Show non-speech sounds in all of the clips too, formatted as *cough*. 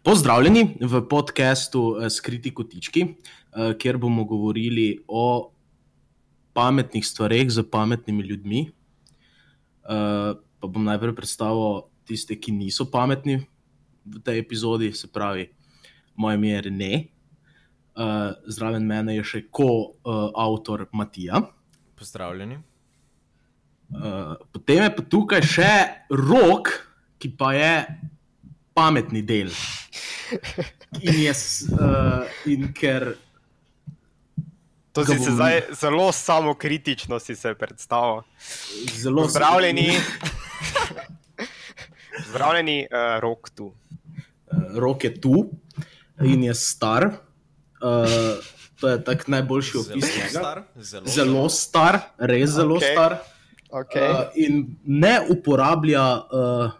Pozdravljeni v podkastu eh, Skriti kotički, eh, kjer bomo govorili o pametnih stvareh z pametnimi ljudmi. Eh, Pa bom najprej predstavil tiste, ki niso pametni v tej epizodi, se pravi, moje ime je Rene, zraven mene je še ko-avtor Matija. Pozdravljeni. Potem je pa tukaj še rok, ki pa je pametni del. In, jaz, uh, in ker. To si bom- se zdaj zelo samokritično si se predstavil. Zelo Pozdravljeni. Pozdravljeni, uh, rok tu. Uh, rok je tu in je star. Uh, to je tak najboljši opis Zelo star, zelo, Zelo star, res zelo okay. star. Okay. Uh, in ne uporablja uh,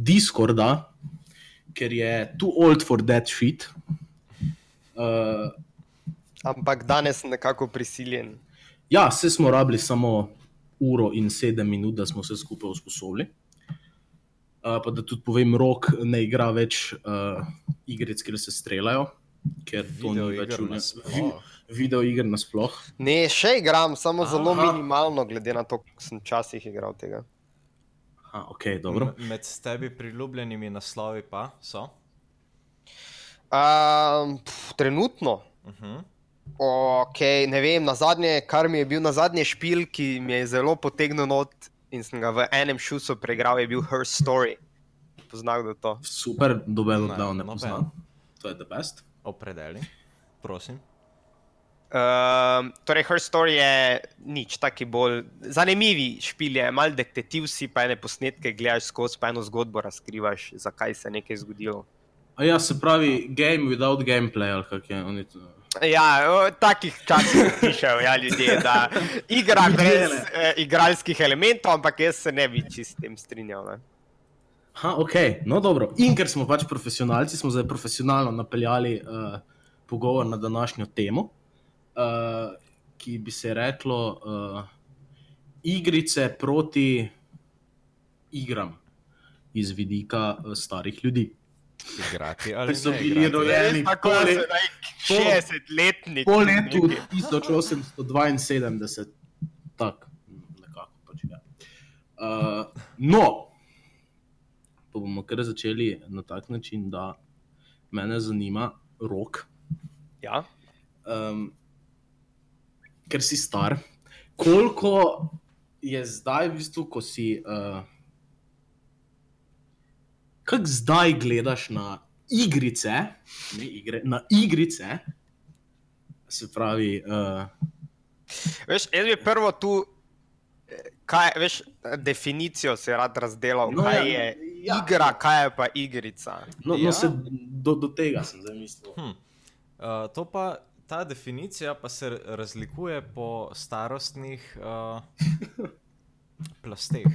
Discorda, ker je too old for that shit. Uh, Ampak danes sem nekako prisiljen. Ja, vse smo rabili samo uro in sedem minut, da smo se skupaj usposobili. Uh, pa da tudi povem, rok ne igra več uh, igric, kjer se streljajo, ker to ni več v nas. nasploh. Video iger nasploh. Ne, še igram, samo zelo Aha. minimalno, glede na to, koliko sem včasih igral tega. Aha, ok, dobro. M- Med tebi priljubljenimi naslovi pa so. Um, pf, trenutno, Uh -huh. okay, ne vem, na zadnje, kar mi je bil na zadnje špil, ki mi je zelo potegnil not in sem ga v enem šusu preigral, je bil Her Story. Poznal kdo to? Super, doben Ne, oddav ne noben. poznam. To je the best. Opredeli, prosim. Um, torej, Her Story je nič, taki bolj zanimivi špil, je malo detektiv si, pa ene posnetke gledaš skozi, pa eno zgodbo razkrivaš, zakaj se je nekaj zgodilo. A ja, se pravi, game without gameplay, ali kak je. Oni to... Ja, v takih časih pišejo ja, ljudje, da igra brez eh, igralskih elementov, ampak jaz se ne bi čist s tem strinjal. Ne. Ha, ok, no dobro. In ker smo pač profesionalci, smo zdaj profesionalno napeljali uh, pogovor na današnjo temo, uh, ki bi se reklo uh, igrice proti igram iz vidika uh, starih ljudi. Igrati ali so bili rojeni Tako po, se le, naj 60-letnik. po letu 1872, tako nekako pač je. Uh, no, pa bomo kar začeli na tak način, da me zanima rok. Ja. um, ker si star, koliko je zdaj, v bistvu, ko si. Uh, Kaj zdaj gledaš na igrice, ne igre, na igrice, se pravi, uh, Veš, jaz bi prvo tu, eh, kaj, veš, definicijo se rad razdelal, No, no, kaj ja, je ja. ja. igra, kaj je pa igrica. no, Ja. no se, do, do tega sem zamislil. Hm. Uh, to pa, ta definicija pa se razlikuje po starostnih uh, plasteh.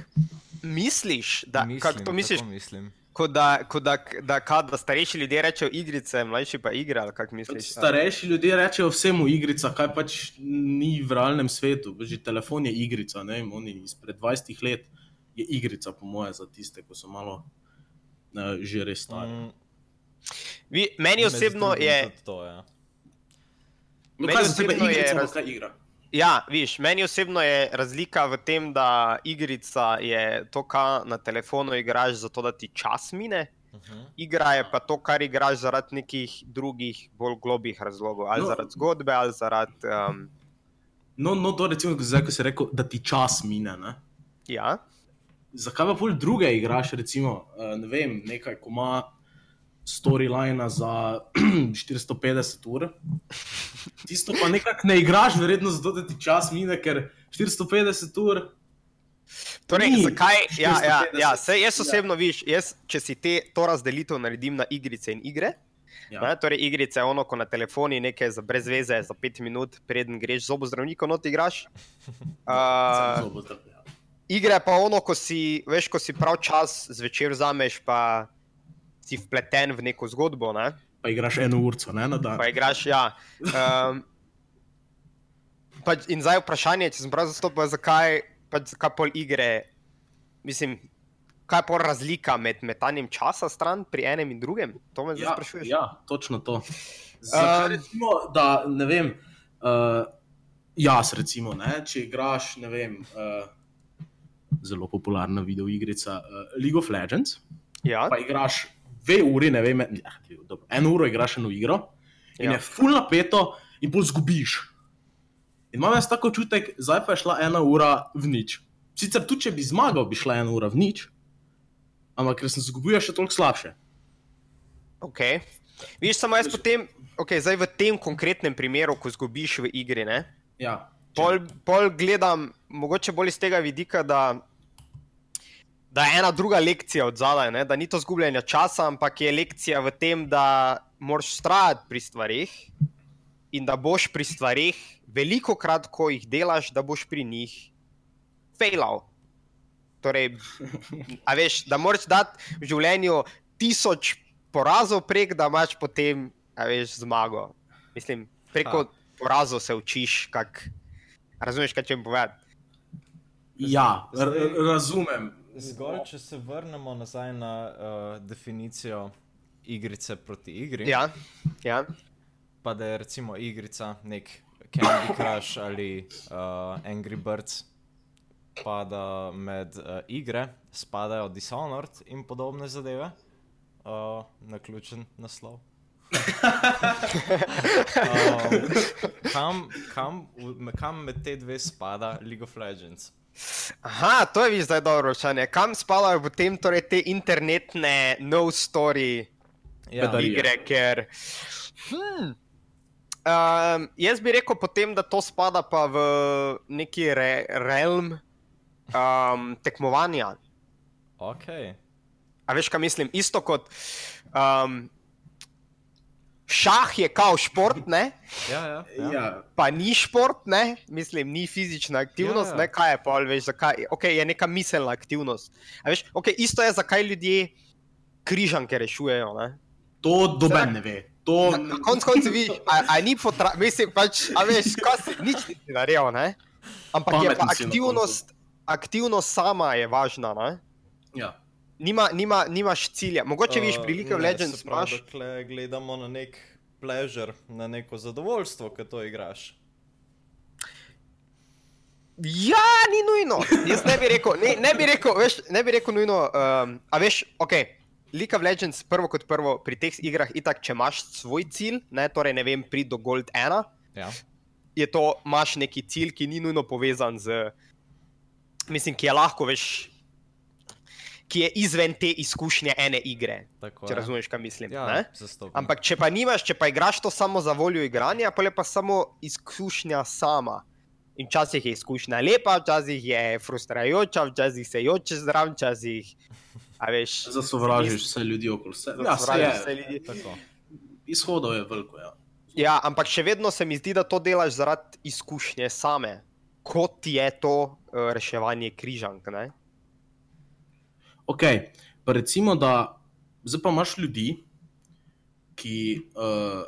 Misliš, da, Mislim, kako to misliš, tako mislim. kot da, kot da, da, ka, da starejši ljudje rečejo igrice, mlajši pa igra, kako Pač starejši ljudje rečejo vsemu igrica, kaj pač ni v realnem svetu. Že telefon je igrica, ne vem, oni izpred 20 let je igrica, po moje, za tiste, ki so malo uh, že res stari. Mm, Vi, meni osebno je. To, ja. No, meni kaj za tebe igrica, raz- kaj igra? Ja, viš, meni osebno je razlika v tem, da igrica je to, kar na telefonu igraš, zato da ti čas mine. Uh -huh. Igra je pa to, kar igraš zaradi nekih drugih, bolj globih razlogov, ali No. zaradi zgodbe, ali zaradi. Um, No, no, to recimo, zdaj, ko si rekel, da ti čas mine. Ne? ja. Zakaj pa pol druge igraš, recimo, uh, ne vem, nekaj, ko ima storyline za *clears throat* 450 ur. Tisto pa nekako ne igraš, verjetno zato, da ti čas mine, ker 450 ur. Torej, Ni zakaj? Ja, ja, 450. ja, sej, jaz Ja. osebno, ja. viš, jaz, če si te, to razdelitev naredim na igrice in igre. Ja. Ne, torej, igrice je ono, ko na telefoni nekaj za brez veze, za pet minut, preden greš zobozdravnika, not igraš. *laughs* Samo Uh, zobo zdravlja. igre pa ono, ko si, veš, ko si prav čas zvečer vzameš, pa si vpleten v neko zgodbo. Ne? Pa igraš eno urco, ne na dan. Pa igraš, ja. Um, pač, in zdaj vprašanje, če sem prav zastopil, zakaj, pač, zakaj pol igre, mislim, kaj je pa razlika med metanjem časa stran pri enem in drugem? To me Ja, sprašuješ. ja, točno to. Zakaj, Um, recimo, da ne vem, uh, jaz recimo, ne, če igraš, ne vem, uh, zelo popularna videoigrica uh, League of Legends, Ja, pa igraš dve uri, ne vem, ja, dobro, eno uro igraš eno igro in Ja. je full napeto in bolj zgubiš. In imam jaz tako čutek, zdaj pa je šla ena ura v nič. Sicer tudi, če bi zmagal, bi šla ena ura v nič, ampak ker sem zgubil, je še toliko slabše. ok. Viš, samo jaz potem, ok, zdaj v tem konkretnem primeru, ko zgubiš v igri, ne? Ja, Pol, pol gledam, mogoče bolj iz tega vidika, da, da je ena druga lekcija od zadaj, ne? da ni to zgubljanje časa, ampak je lekcija v tem, da moraš ustrajati pri stvarih in da boš pri stvarih, veliko krat, ko jih delaš, da boš pri njih failal. Torej, a veš, da moraš dati v življenju tisoč porazov prek, da imaš potem, a veš, zmago. Mislim, preko Ha. porazov se učiš, kak, razumeš, kaj če jim povedati. Ja, razumem. Zgolj, če se vrnemo nazaj na uh, definicijo igrice proti igri. Ja, ja. Pa da je recimo igrica nek Candy Crush ali uh, Angry Birds, pa da med uh, igre spadajo Dishonored in podobne zadeve, uh, na ključen naslov. *laughs* um, kam, kam, kam med te dve spada League of Legends? Aha, to je zdaj dobro vprašanje. Kam spadajo potem torej te internetne no story Ja, igre, ker. Hmm. Um, jaz bi rekel potem, da to spada pa v neki re, realm um, tekmovanja. ok. A veš, kaj mislim? Isto kot um, šah je kao šport, ne? Ja, ja, ja. Ja, pa ni šport, ne? mislim, ni fizična aktivnost, Ja, ja, ne kaj je pa, veš, zakaj. Okay, je neka miselna aktivnost. A veš, okay, isto je, zakaj ljudje križanke rešujejo. Ne? to doben ne ve. To, Na, na koncu koncev vidiš, a, a ni potrebno, mislim, pač, a veš, kaj si nič nisi naredil, ne? Ampak je pa aktivnost, aktivnost sama je važna, ne? ja. Nima, nima, nimaš cilja. Mogoče viš pri League of Uh, ne, Legends pravi, imaš. Dokler gledamo na nek pleasure, na neko zadovoljstvo, ki to igraš. Ja, ni nujno. Jaz ne bi rekel, ne, ne bi rekel, veš, ne bi rekel nujno. Um, a veš, ok, League of Legends, prvo kot prvo, pri teh igrah, itak, če imaš svoj cilj, ne, torej ne vem, pri do Gold 1, Ja. je to, imaš neki cilj, ki ni nujno povezan z, mislim, ki je lahko, veš, ki je izven te izkušnje ene igre, Tako če je. razumeš, kaj mislim. Ja. Ampak če pa nimaš, če pa igraš to samo za voljo igranja, pa je pa samo izkušnja sama. In včasih je izkušnja lepa, včasih je frustrajoča, včasih se joče zdrav, včasih. A veš, *laughs* Zasovražiš vse ljudi okoli sebe. Ja, se zasovražiš je. vse ljudi. Tako. Izhodov je veliko. Ja. Ja, ampak še vedno se mi zdi, da to delaš zaradi izkušnje same, kot je to uh, reševanje križank. Ne? Ok, pa recimo, da zdaj pa imaš ljudi, ki uh,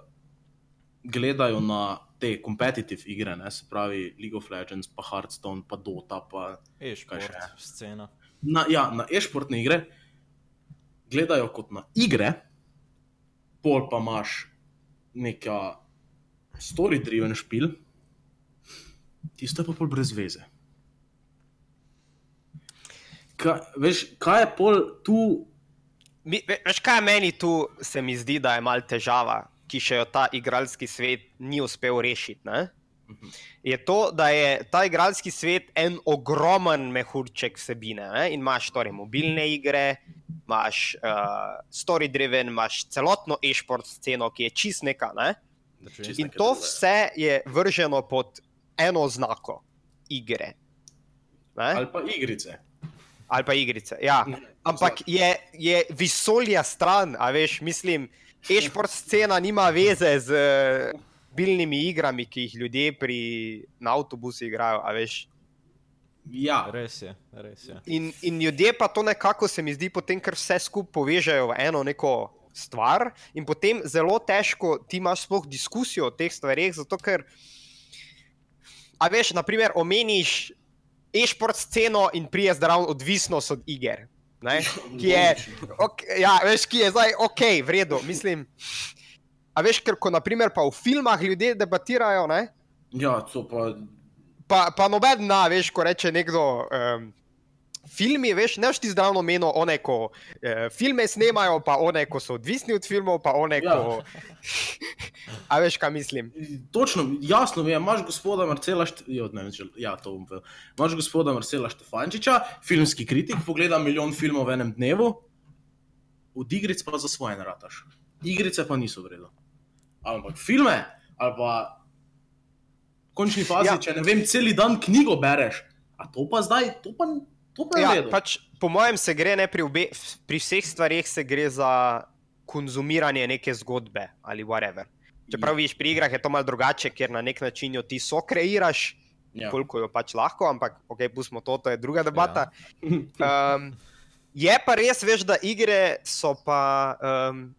gledajo na te competitive igre, ne, se pravi League of Legends, pa Hearthstone, pa Dota, pa E-šport, scena. na, ja, na e-športne igre, gledajo kot na igre, pol pa imaš neka story-driven špil, tisto je pa pol brez veze. Kaj, veš, kaj je pol tu? Mi, ve- veš, kaj je meni tu, se mi zdi, da je mal težava, ki še jo ta igralski svet ni uspel rešiti. Ne? Je to, da je ta igralski svet en ogromen mehurček vsebine. Ne? In imaš torej mobilne igre, imaš uh, story-driven, imaš celotno e-sport sceno, ki je čist neka. Ne? Čisto. In to vse je vrženo pod eno znako igre. Ne? Ali pa igrice. Ali pa igrice. Ja. Ampak je, je visolja stran, a veš, mislim, e-sport scena nima veze z eh, bilnimi igrami, ki jih ljudje pri, na avtobusu igrajo, a veš. Ja, Res je, res je. In, in ljudje pa to nekako se mi zdi, potem, ker vse skupaj povežejo v eno neko stvar, in potem zelo težko ti imaš sploh diskusijo o teh stvareh, zato ker, a veš, naprimer, omeniš e-sport sceno in prije zdrav odvisnost od iger. Ne? Ki je, ok, ja, veš, ki je zdaj ok, v redu, mislim. A veš, ker ko naprimer pa v filmah ljudje debatirajo, ne? Ja, to pa. pa, pa noben na, veš, ko reče nekdo. Um, Filmi, veš, ne veš ti zdravno meno, one, ko eh, filme snemajo, pa one, ko so odvisni od filmov, pa one, Ja. ko. *laughs* A veš, kaj mislim? Točno, jasno mi je, imaš gospoda Marcela, Št... jo, ne, če- ja, to bom povedal. Imaš gospoda Marcela Štefančiča, filmski kritik, pogleda milijon filmov v enem dnevu, od igric pa za svoje narataš. Igrice pa niso vredno. Ampak filme, ali pa v končni fazi, Ja. če ne vem, cel dan knjigo bereš, a to pa zdaj, to pa, to pa je Ja, v redu. pač, po mojem se gre ne pri, obe, pri vseh stvareh, se gre za konzumiranje neke zgodbe ali whatever. Čeprav vidiš, pri igrah je to malo drugače, ker na nek način jo ti so kreiraš, Ja. koliko jo pač lahko, ampak ok, pustimo to, to je druga debata. Ja. *laughs* Um, je pa res, veš, da igre so pa. Um,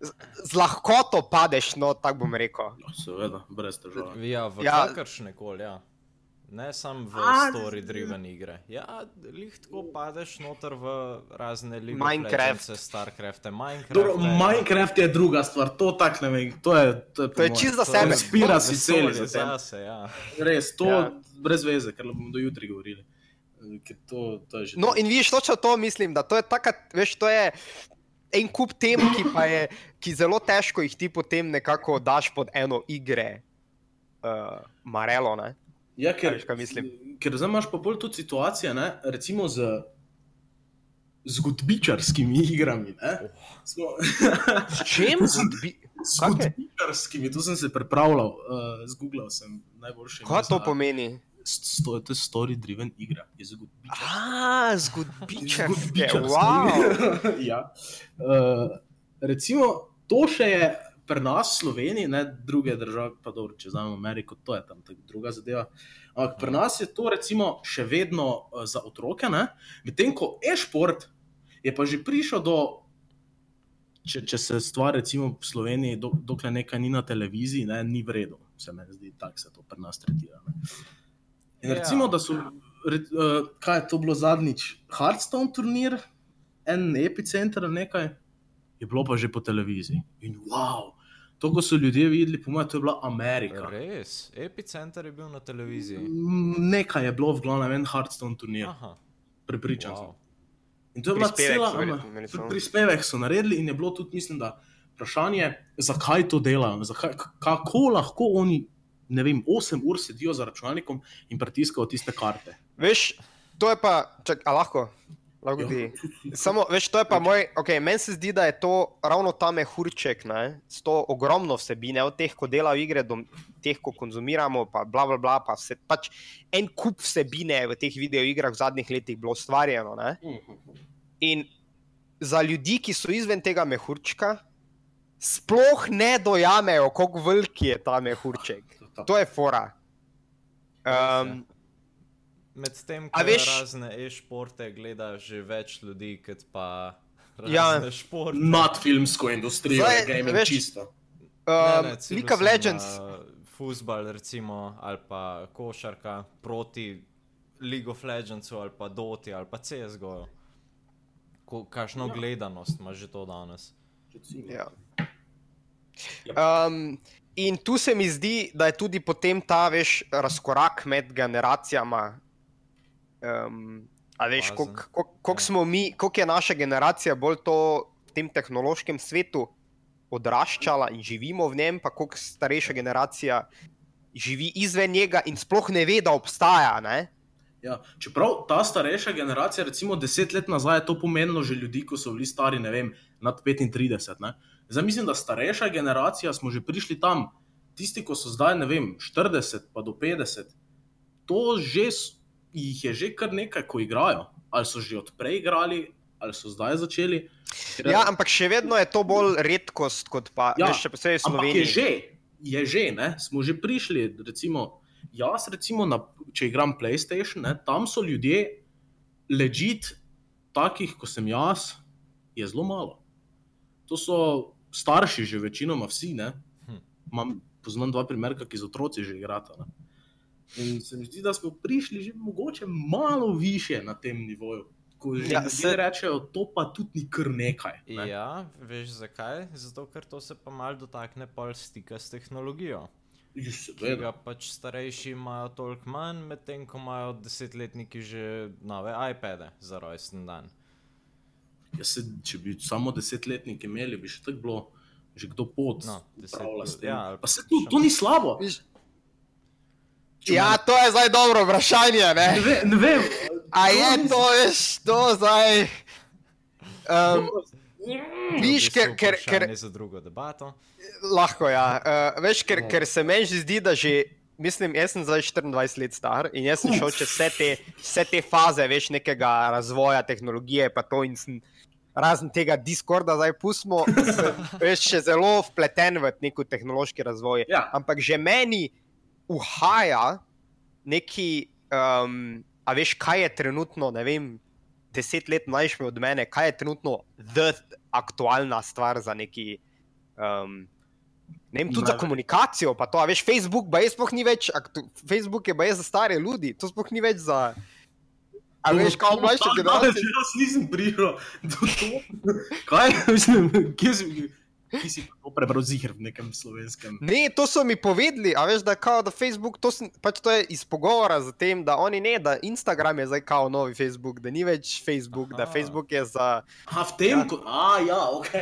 z, z lahkoto padeš, no, tako bom rekel. Ja, Seveda, brez težav. Ja, v ja. kakršne koli, ja. Ne samo v A, story-driven igre. Ja, lih tako padeš noter v razne lige. Minecraft. Starcrafte, Minecraft. Dobro, Minecraft je druga stvar, to tak ne vem, to je. To je, To je čisto za to sebe. Inspira si cel Vesolje za tem. zase, ja. Res, to Ja. brez veze, ker bomo do jutri govorili. Eh, Ker to, to je že No, in vidiš, točno to mislim, da to je taka, veš, to je en kup tem, ki pa je, ki zelo težko jih ti potem nekako daš pod eno igre, uh, Marelo, ne? Ja, ker, veš, kaj mislim? ker zdaj imaš pa bolj tudi situacije, ne? recimo z zgodbičarskimi igrami. Ne? Smo, S čem? *laughs* Zgodbi... zgodbičarskimi, tu sem se pripravljal, uh, zgooglal sem najboljše. Kaj to pomeni? Sto, to je story-driven igra, je zgodbičar. A, zgodbičarske, Zgodbičarska wow. *laughs* ja. uh, recimo, to še je pri nas Sloveniji, ne druge države, pa dobro, če znamo Ameriko, to je tam druga zadeva. Ampak pri nas je to recimo še vedno uh, za otroke, medtem ko e-šport je pa že prišel do. Če, če se stvar, recimo v Sloveniji, do, dokler nekaj ni na televiziji, ne, ni v redu, se mi zdi, tako se to pri nas tretira. Ne. In Ja. recimo, da so, re, uh, kaj je to bilo zadnjič, Hearthstone turnir, en epicenter nekaj, je bilo pa že po televiziji. In wow, to, ko so ljudje videli, po mojem, to je bila Amerika. Res, epicenter je bil na televiziji. Mm, Nekaj je bilo v glavnem en Hearthstone turnir, Aha, prepričan sem. wow. In to je bila cela samo. prispevek so naredili in je bilo tudi, mislim, da vprašanje, zakaj to delajo, zakaj, kako lahko oni, ne vem, 8 ur sedijo za računalnikom in pritiskajo tiste karte. Veš, to je pa, čak, a lahko? Lahko. Ja, Samo, veš, to je pa moj, ok, meni se zdi, da je to ravno ta mehurček, ne, s to ogromno vsebine, od teh, ko delajo igre, do teh, ko konzumiramo, pa bla, bla, bla, pa vse, pač en kup vsebine v teh videoigrah v zadnjih letih bilo ustvarjeno, ne. In za ljudi, ki so izven tega mehurčka, sploh ne dojamejo, kako velik je ta mehurček. To je fora. Um, Medtem, ko veš- razne e-športe gleda že več ljudi, kot pa Ja. razne športe. Nad filmsko industrijo, Zdaj, gaming veš, čisto. um, ciljal League of Legends. Na futbal, recimo, ali pa košarka proti League of Legendsu, ali pa Doti, ali pa CSGO. Ko- Kakšno Ja. gledanost ima že to danes? Ja. Um, in tu se mi zdi, da je tudi potem ta veš, razkorak med generacijama. Um, a veš, koliko Ja. smo mi, koliko je naša generacija bolj to v tem tehnološkem svetu odraščala in živimo v njem, pa koliko starejša generacija živi izven njega in sploh ne ve, da obstaja. Ne? Ja, čeprav ta starejša generacija, recimo deset let nazaj, je to pomenilo že ljudi, ko so bili stari, ne vem, nad 35. Ne? Zdaj mislim, da starejša generacija smo že prišli tam, tisti, ko so zdaj, ne vem, 40 pa do 50, to že jih je že kar nekaj, ko igrajo. Ali so že odprej igrali, ali so zdaj začeli. Ker- Ja, ampak še vedno je to bolj redkost kot pa, Ja, veš, še posebej Ampak je že, je že, ne? smo že prišli. Recimo, jaz, recimo, na, če igram PlayStation, ne, tam so ljudje, ležit, takih kot sem jaz, je zelo malo. To so starši, že večinoma vsi. ne. Hm. Imam, poznam dva primera, ki z otroci že igrata. Ne. In se mi zdi, da smo prišli že mogoče malo više na tem nivoju. ko že Ja, ja, se- rečejo, to pa tudi ni kar nekaj. Ne? Ja, veš zakaj? Zato, ker to se pa mal dotakne pol stika s tehnologijo. Ja, Ki seveda. ga pač starejši imajo toliko manj, medtem ko imajo desetletniki že nove iPade za rojsten dan. Ja, se, če bi samo desetletniki imeli, bi še tako bilo, že kdo pot. No, deset ja, ali pa se pa to, to ni slabo. Viš- Če Ja, to je zdaj dobro vprašanje. Ne? Ne, ve, ne vem. A je ni- to, veš, to zdaj. Um, viš, To ker, je ker, ker za drugo debato. lahko ja. Uh, veš, ker, ker se meni že zdi, da že. Mislim, jaz sem zdaj 24 let star in jaz sem šel čez vse te, vse te faze, veš, nekega razvoja tehnologije, pa to in sem, razen tega Discorda, zdaj pustimo, sem, veš, še zelo vpleten v neki tehnološki razvoj. Ja. Ampak že meni uhaja neki, um, a veš, kaj je trenutno, ne vem, deset let mlajši od mene, kaj je trenutno the aktualna stvar za neki. Um, Ne vem, tudi Ne za komunikacijo, pa to, a veš, Facebook, pa je sploh ni več, aktu, Facebook je pa je za stare ljudi, to sploh ni več za. A veš, kao mlajša Tako generacija. daleč Jaz nisem prišel do to. Kaj, mislim, kje si, kje si to prebral zihr v nekem slovenskem? Ne, to so mi povedali, a veš, da, kao, da Facebook, to, sem, pač to je iz pogovora z tem, da oni ne, da Instagram je zdaj kao novi Facebook, da ni več Facebook, Aha. da. Facebook je za. A v tem, Ja. ja. a ja, ok.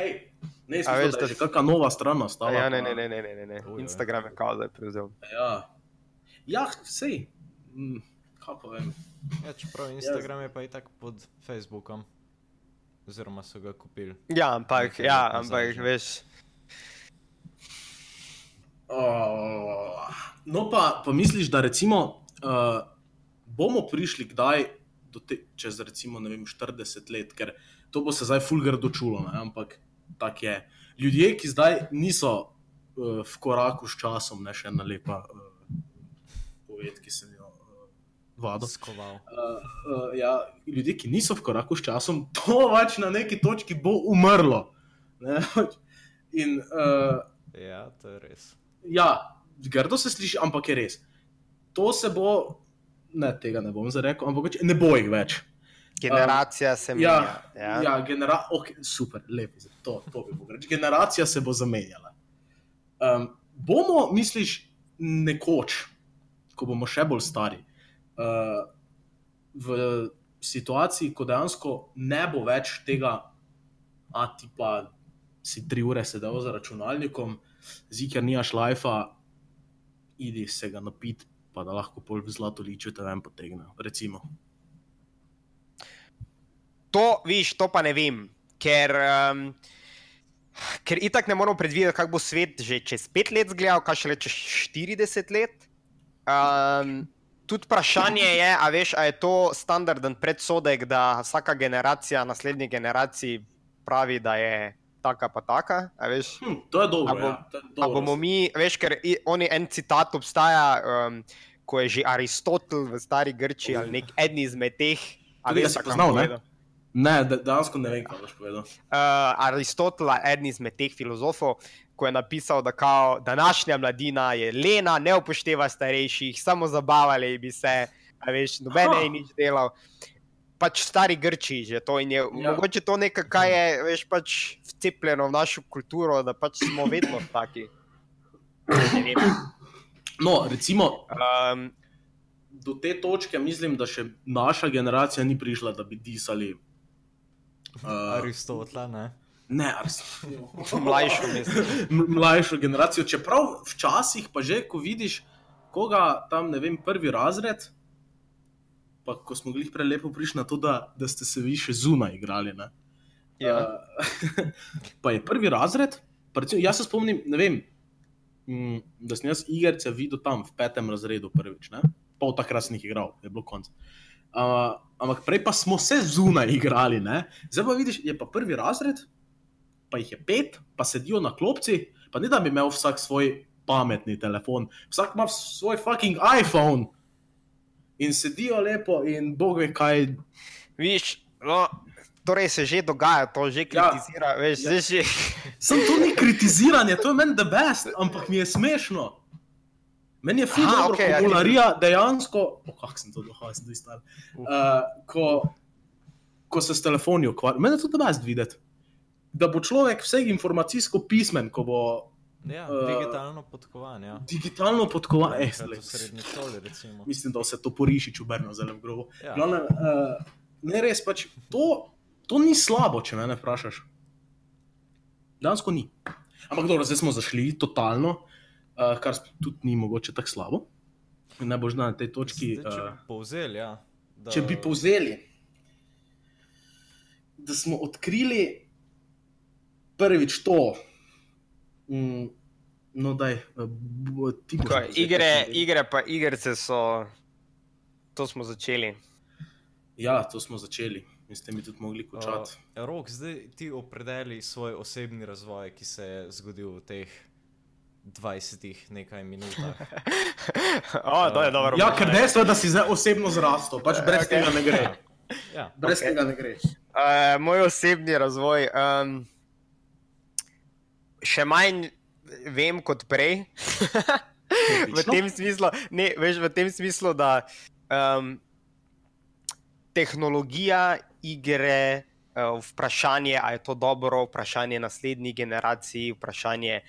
Ne, A sem veš, da da- je kakšna nova stran nastala. Ja, ne, ne, ne, ne, ne, ne. Instagram je kao zdaj prevzel. Ja, ja sej. Mm, pa vem. Ja, čeprav Instagram je pa i tak pod Facebookom. Oziroma so ga kupili. Ja, ampak, ja, ampak, veš. Oh, no, pa, pa misliš, da recimo, uh, bomo prišli kdaj do te, čez recimo ne vem, 40 let, ker to bo se zdaj fulgar dočulo, ne? ampak tako je. Ljudje, ki zdaj niso uh, v koraku s časom, ne še ena lepa uh, poved, ki sem jo Skoval. Uh, uh, ja, ljudje, ki niso v koraku s časom, *laughs* to pač na neki točki bo umrlo. Ne? In uh, Ja, to je res. ja, grdo se sliši, ampak je res. To se bo, ne, tega ne bom zdaj rekel, ampak pač ne bo jih več. Generacija se Ja, menja. ja. ja genera okay, super, lepo, to, to bi mogel reči. Generacija se bo zamenjala. Um, bomo, misliš, nekoč, ko bomo še bolj stari, uh, v situaciji, ko dejansko ne bo več tega, a ti pa si tri ure sedel za računalnikom, zikar nimaš lajfa, idi se ga napiti, pa da lahko pol v zlato liču te ven potegne. Recimo. To, viš, to pa ne vem, ker, um, ker itak ne moramo predvideti, kako bo svet že čez pet let zgledal, kaj šele čez 40 let. Um, tudi vprašanje je, a veš, a je to standarden predsodek, da vsaka generacija naslednji generaciji pravi, da je taka pa taka. a veš. Hm, to je dobro. A bom- ja, to je A dobro. bomo mi, veš, ker oni en citat obstaja, um, ko je že Aristotel v stari Grčiji ali nek eden izmed teh. a veš, si a poznal, ne? povedal? Ne, de- dejansko ne vem, kaj boš povedal. uh, Aristotela, eden izmed teh filozofov, ko je napisal, da kao, današnja mladina je lena, ne upošteva starejših, samo zabavali bi se, a veš, noben je nič delal. Pač stari Grči že to in je ja. Mogoče to nekaj, kar je veš, pač vcepljeno v našo kulturo, da pač smo vedno taki. Ne. No, recimo, Um, do te točke mislim, da še naša generacija ni prišla, da bi disali. Uh, *laughs* Aristotela, ne? *laughs* mlajšo. M- mlajšo generacijo. Čeprav včasih pa že, ko vidiš koga tam, ne vem, prvi razred, pa ko smo bili prelepo prišli na to, da, da ste se vi še zunaj igrali. Ne? Ja. Uh, *laughs* pa je prvi razred, pa recimo, jaz se spomnim, vem, mm, da sem jaz igrice videl tam v petem razredu prvič, ne? pol takrat sem jih igral, je bilo konc. Uh, ampak prej pa smo se zunaj igrali, ne? zdaj pa vidiš, je pa prvi razred, pa jih je pet, pa sedijo na klopci, pa ne da bi imel vsak svoj pametni telefon, vsak ima svoj fucking iPhone. In sedijo lepo, in bog ve kaj. Viš, no, torej se že dogaja, to že Ja. kritizira, veš, Ja. že. Sem to ni kritiziranje, to je meni the best, ampak mi je smešno. Meni je da okej, je ja, komularija dejansko, oh, kako sem to dohajal, zdaj star. Uh, ko ko se s telefoni ukvarja. Mene to da vas videti. Da bo človek vse informacijsko pismen, ko bo Ja, Eh, digitalno podkovan, ja. digitalno podkovan. Eh, Enkrat glej, v srednji šoli, recimo. mislim, da se to poriši, čuberno zelo grobo. Ja. Glavnem, uh, ne res, pač to, to ni slabo, če me ne vprašaš. Dansko ni. Ampak dobro, zdaj smo zašli totalno, uh, kar tudi ni mogoče tako slabo. Ne boš na tej točki. Zdaj, če Uh, bi povzeli, ja. Da, če bi povzeli, da smo odkrili prvič to, mm, no, da je ti boš. Kaj, povzel, igre, pa igrice so, to smo začeli. Ja, to smo začeli in ste mi tudi mogli končati. Uh, Rok, zdaj ti opredeli svoj osebni razvoj, ki se je zgodil v teh 20 nekaj minutah. *laughs* o, to je dobro. Ja, ker dejstvo je, da si zdaj osebno zrastel, pač brez okay. tega ne gre. Ja, Brez okay. tega ne gre. Uh, moj osebni razvoj. Um, še manj vem kot prej. v tem smislu, ne, veš, v tem smislu da um, tehnologija igre, uh, vprašanje, ali je to dobro, vprašanje naslednji generaciji, vprašanje.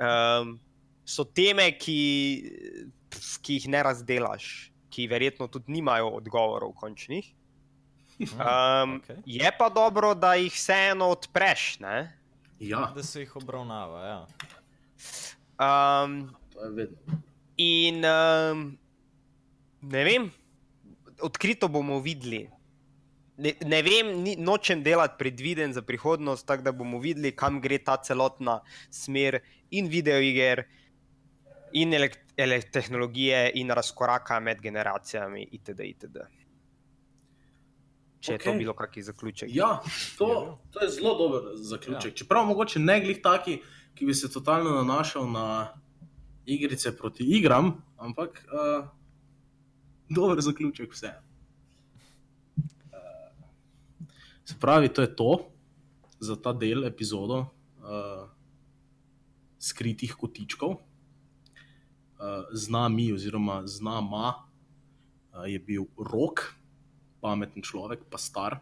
Um, so teme, ki, ki jih ne razdelaš, ki verjetno tudi nimajo odgovorov končnih. Um, okej. okay. Je pa dobro, da jih vseeno odpreš. Ne? Ja, da se jih obravnava. Ja. Um, in um, ne vem, odkrito bomo videli. Ne, ne vem, ni, nočem delati predviden za prihodnost, tako da bomo videli, kam gre ta celotna smer in videoiger, in elek, elek, tehnologije, in razkoraka med generacijami, itd. itd. Če okay. je to bilo kakšen zaključek. Ja, to, to je zelo dober zaključek. Ja. Čeprav mogoče ne glih taki, ki bi se totalno nanašal na igrice proti igram, ampak uh, dober zaključek vse. Uh, se pravi, to je to za ta del epizodo uh, skritih kotičkov. Uh, z nami, oziroma z nama, uh, je bil rok, pameten človek, pa star.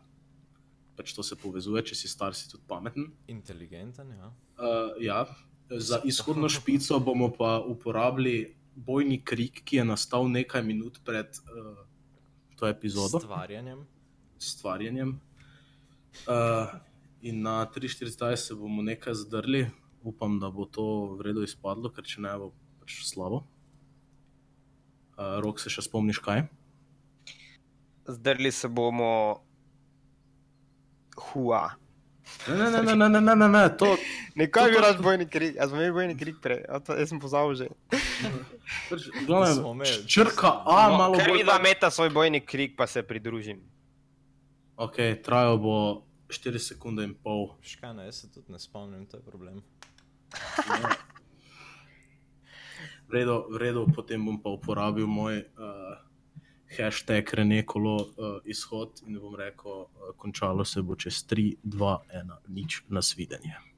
Pač to se povezuje, če si star, si tudi pameten. Inteligenten, ja. Uh, ja. Za izhodno špico bomo pa uporabili bojni krik, ki je nastal nekaj minut pred uh, to epizodo, stvarjanjem. stvarjanjem. Uh, in na 3-4 se bomo nekaj zdrli, upam, da bo to vredno izpadlo, ker če ne bo pač slabo. Uh, Rok se še spomniš kaj? Zdrli se bomo hua. Ne, ne, ne, ne, ne, ne, ne, ne, to Nekaj To- bi to- rad bojni krik, jaz sem imel bojni krik prej, a to, jaz sem pozabil že. pač, Smo glavno, imeli. črka A, No, malo ker bolj. vidva meta svoj bojni krik, pa se pridružim. Ok, trajalo bo 4 sekunde in pol. Škana, jaz se tudi ne spomnim, to je problem. V redu, v redu, potem bom pa uporabil moj uh, hashtag Renekolo uh, izhod in bom rekel, uh, končalo se bo čez 3, 2, 1, nič, nasvidenje.